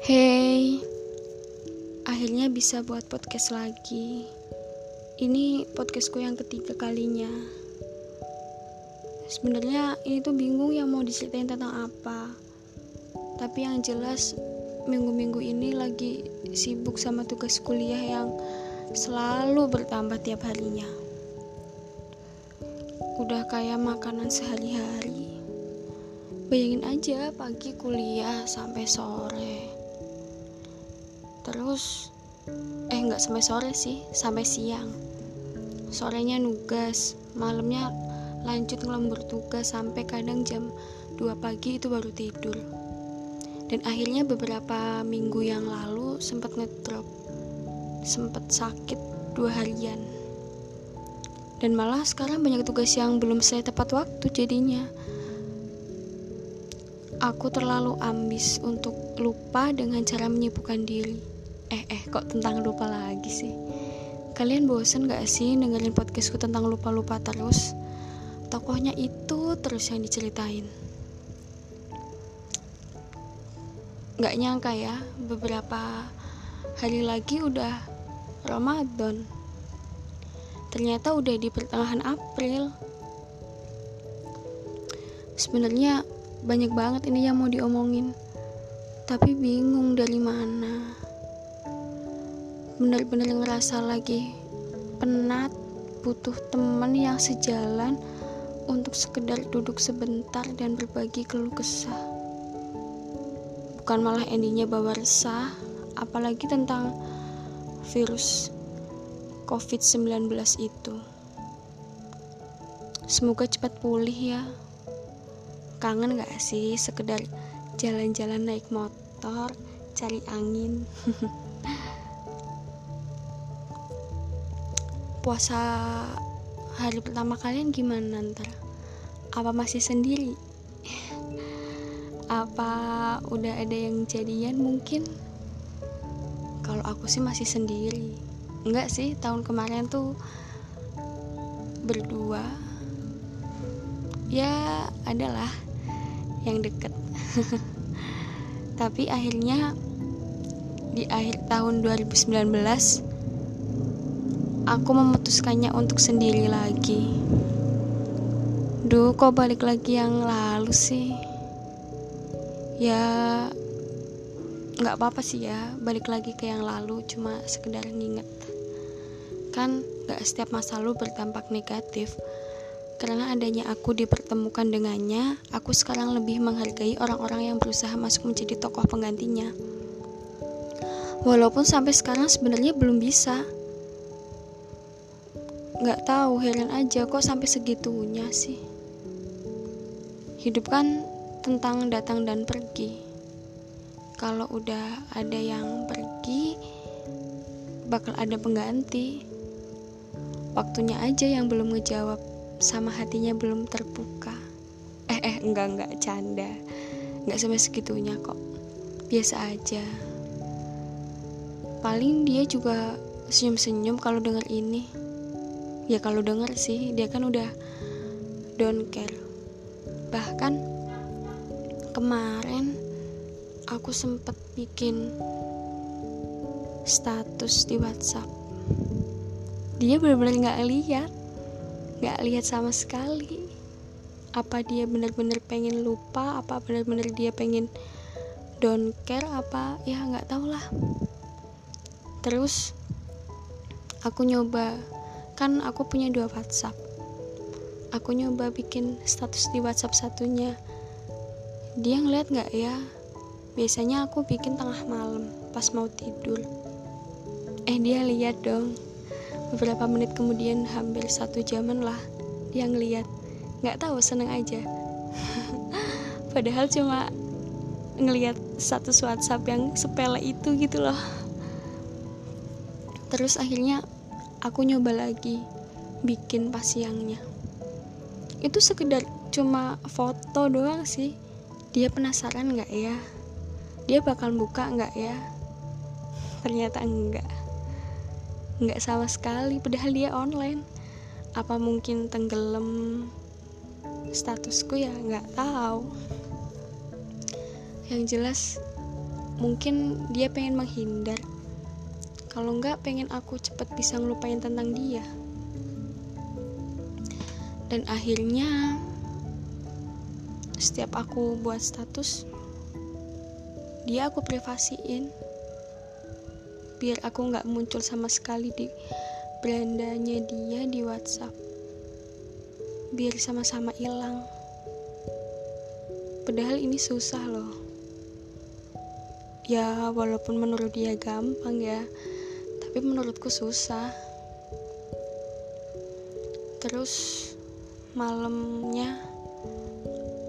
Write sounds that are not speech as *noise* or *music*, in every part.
Hey, akhirnya bisa buat podcast lagi. Ini podcastku yang ketiga kalinya. Sebenarnya ini tuh bingung yang mau diceritain tentang apa. Tapi yang jelas minggu-minggu ini lagi sibuk sama tugas kuliah yang selalu bertambah tiap harinya. Udah kayak makanan sehari-hari. Bayangin aja pagi kuliah sampai sore terus eh nggak sampai sore sih sampai siang. Sorenya nugas malamnya lanjut ngelembur tugas sampai kadang jam 2 pagi itu baru tidur. Dan akhirnya beberapa minggu yang lalu sempat ngedrop sempat sakit dua harian. Dan malah sekarang banyak tugas yang belum saya tepat waktu jadinya. Aku terlalu ambis untuk lupa dengan cara menyibukkan diri Eh, eh, kok tentang lupa lagi sih? Kalian bosen gak sih dengerin podcastku tentang lupa-lupa terus? Tokohnya itu terus yang diceritain. Gak nyangka ya, beberapa hari lagi udah Ramadan. Ternyata udah di pertengahan April. Sebenarnya banyak banget ini yang mau diomongin, tapi bingung dari mana bener-bener ngerasa lagi penat butuh teman yang sejalan untuk sekedar duduk sebentar dan berbagi keluh kesah. Bukan malah endingnya bawa resah apalagi tentang virus covid-19 itu. Semoga cepat pulih ya. Kangen gak sih sekedar jalan-jalan naik motor cari angin *laughs* puasa hari pertama kalian gimana ntar? Apa masih sendiri? Apa udah ada yang jadian mungkin? Kalau aku sih masih sendiri. Enggak sih tahun kemarin tuh berdua. Ya adalah yang deket. *laughs* Tapi akhirnya di akhir tahun 2019 aku memutuskannya untuk sendiri lagi. Duh, kok balik lagi yang lalu sih? Ya, nggak apa-apa sih ya, balik lagi ke yang lalu, cuma sekedar nginget. Kan nggak setiap masa lalu berdampak negatif. Karena adanya aku dipertemukan dengannya, aku sekarang lebih menghargai orang-orang yang berusaha masuk menjadi tokoh penggantinya. Walaupun sampai sekarang sebenarnya belum bisa nggak tahu heran aja kok sampai segitunya sih. Hidup kan tentang datang dan pergi. Kalau udah ada yang pergi bakal ada pengganti. Waktunya aja yang belum ngejawab sama hatinya belum terbuka. Eh eh enggak enggak canda. Nggak sampai segitunya kok. Biasa aja. Paling dia juga senyum-senyum kalau denger ini ya kalau denger sih dia kan udah don't care. Bahkan kemarin aku sempet bikin status di WhatsApp. Dia benar-benar nggak lihat nggak lihat sama sekali. Apa dia benar-benar pengen lupa? Apa benar-benar dia pengen don't care? Apa? Ya nggak tau lah terus aku nyoba kan aku punya dua WhatsApp. Aku nyoba bikin status di WhatsApp satunya. Dia ngeliat nggak ya? Biasanya aku bikin tengah malam pas mau tidur. Eh dia lihat dong. Beberapa menit kemudian hampir satu jaman lah dia ngeliat. Nggak tahu seneng aja. *laughs* Padahal cuma ngeliat status WhatsApp yang sepele itu gitu loh. Terus akhirnya aku nyoba lagi bikin pas siangnya. Itu sekedar cuma foto doang sih. Dia penasaran nggak ya? Dia bakal buka nggak ya? Ternyata enggak nggak sama sekali padahal dia online. Apa mungkin tenggelam statusku ya? Nggak tahu. Yang jelas mungkin dia pengen menghindar kalau enggak pengen aku cepet bisa ngelupain tentang dia. Dan akhirnya setiap aku buat status dia aku privasiin. Biar aku nggak muncul sama sekali di berandanya dia di WhatsApp. Biar sama-sama hilang. Padahal ini susah loh. Ya walaupun menurut dia gampang ya tapi menurutku susah. Terus malamnya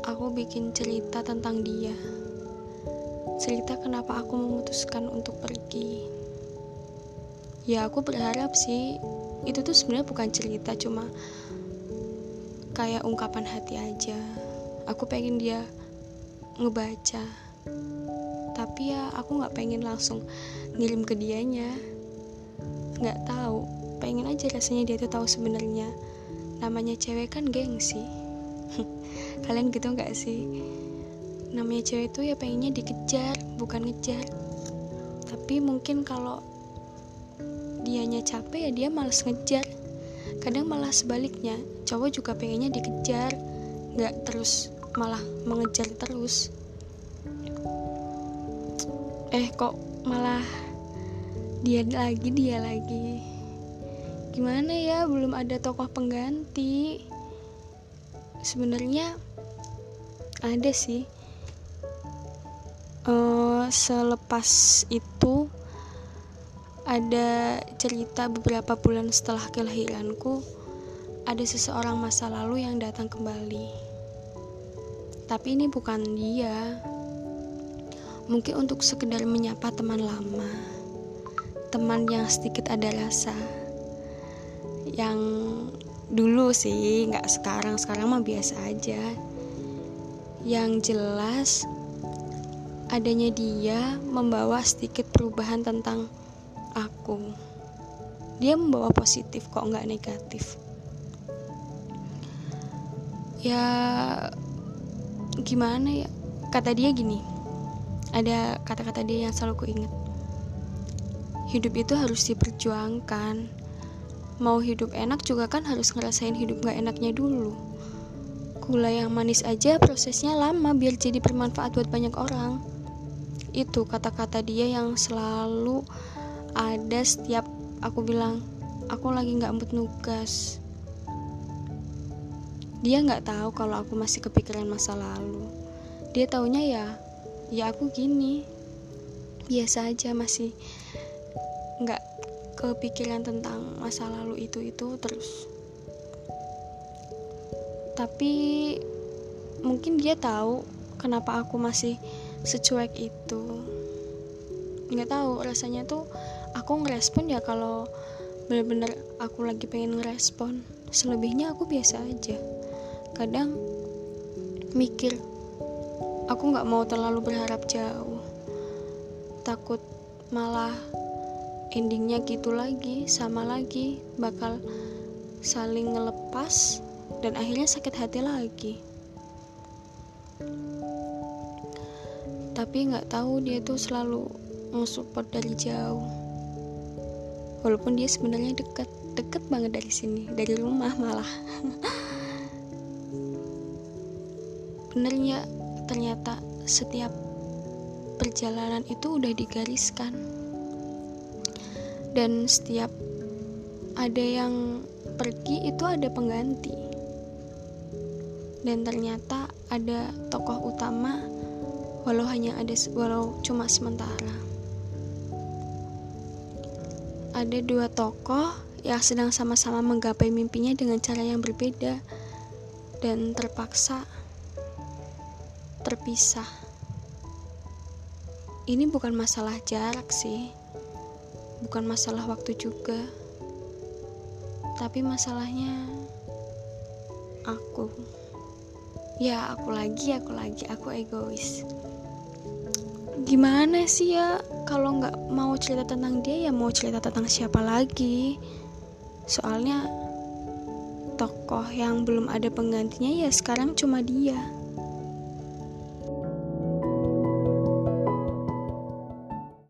aku bikin cerita tentang dia. Cerita kenapa aku memutuskan untuk pergi. Ya aku berharap sih itu tuh sebenarnya bukan cerita cuma kayak ungkapan hati aja. Aku pengen dia ngebaca. Tapi ya aku nggak pengen langsung ngirim ke dianya nggak tahu. Pengen aja rasanya dia tuh tahu sebenarnya. Namanya cewek kan gengsi. *laughs* Kalian gitu nggak sih? Namanya cewek itu ya pengennya dikejar bukan ngejar. Tapi mungkin kalau dianya capek ya dia malas ngejar. Kadang malah sebaliknya cowok juga pengennya dikejar nggak terus malah mengejar terus. Eh kok malah dia lagi dia lagi. Gimana ya belum ada tokoh pengganti. Sebenarnya ada sih. Uh, selepas itu ada cerita beberapa bulan setelah kelahiranku ada seseorang masa lalu yang datang kembali. Tapi ini bukan dia. Mungkin untuk sekedar menyapa teman lama teman yang sedikit ada rasa. Yang dulu sih nggak sekarang. Sekarang mah biasa aja. Yang jelas adanya dia membawa sedikit perubahan tentang aku. Dia membawa positif kok nggak negatif. Ya gimana ya? Kata dia gini. Ada kata-kata dia yang selalu ku ingat hidup itu harus diperjuangkan. Mau hidup enak juga kan harus ngerasain hidup gak enaknya dulu. Gula yang manis aja prosesnya lama biar jadi bermanfaat buat banyak orang. Itu kata-kata dia yang selalu ada setiap aku bilang aku lagi nggak mood nugas. Dia nggak tahu kalau aku masih kepikiran masa lalu. Dia taunya ya ya aku gini. Biasa aja masih nggak kepikiran tentang masa lalu itu itu terus. Tapi mungkin dia tahu kenapa aku masih secuek itu. Nggak tahu rasanya tuh aku ngerespon ya kalau bener-bener aku lagi pengen ngerespon. Selebihnya aku biasa aja. Kadang mikir aku nggak mau terlalu berharap jauh. Takut malah endingnya gitu lagi sama lagi bakal saling ngelepas dan akhirnya sakit hati lagi. Tapi nggak tahu dia tuh selalu mensupport dari jauh. Walaupun dia sebenarnya deket deket banget dari sini dari rumah malah. *laughs* Benernya ternyata setiap perjalanan itu udah digariskan dan setiap ada yang pergi itu ada pengganti. Dan ternyata ada tokoh utama walau hanya ada walau cuma sementara. Ada dua tokoh yang sedang sama-sama menggapai mimpinya dengan cara yang berbeda dan terpaksa terpisah. Ini bukan masalah jarak sih bukan masalah waktu juga. Tapi masalahnya aku. Ya aku lagi aku lagi aku egois. Gimana sih ya kalau nggak mau cerita tentang dia ya mau cerita tentang siapa lagi? Soalnya tokoh yang belum ada penggantinya ya sekarang cuma dia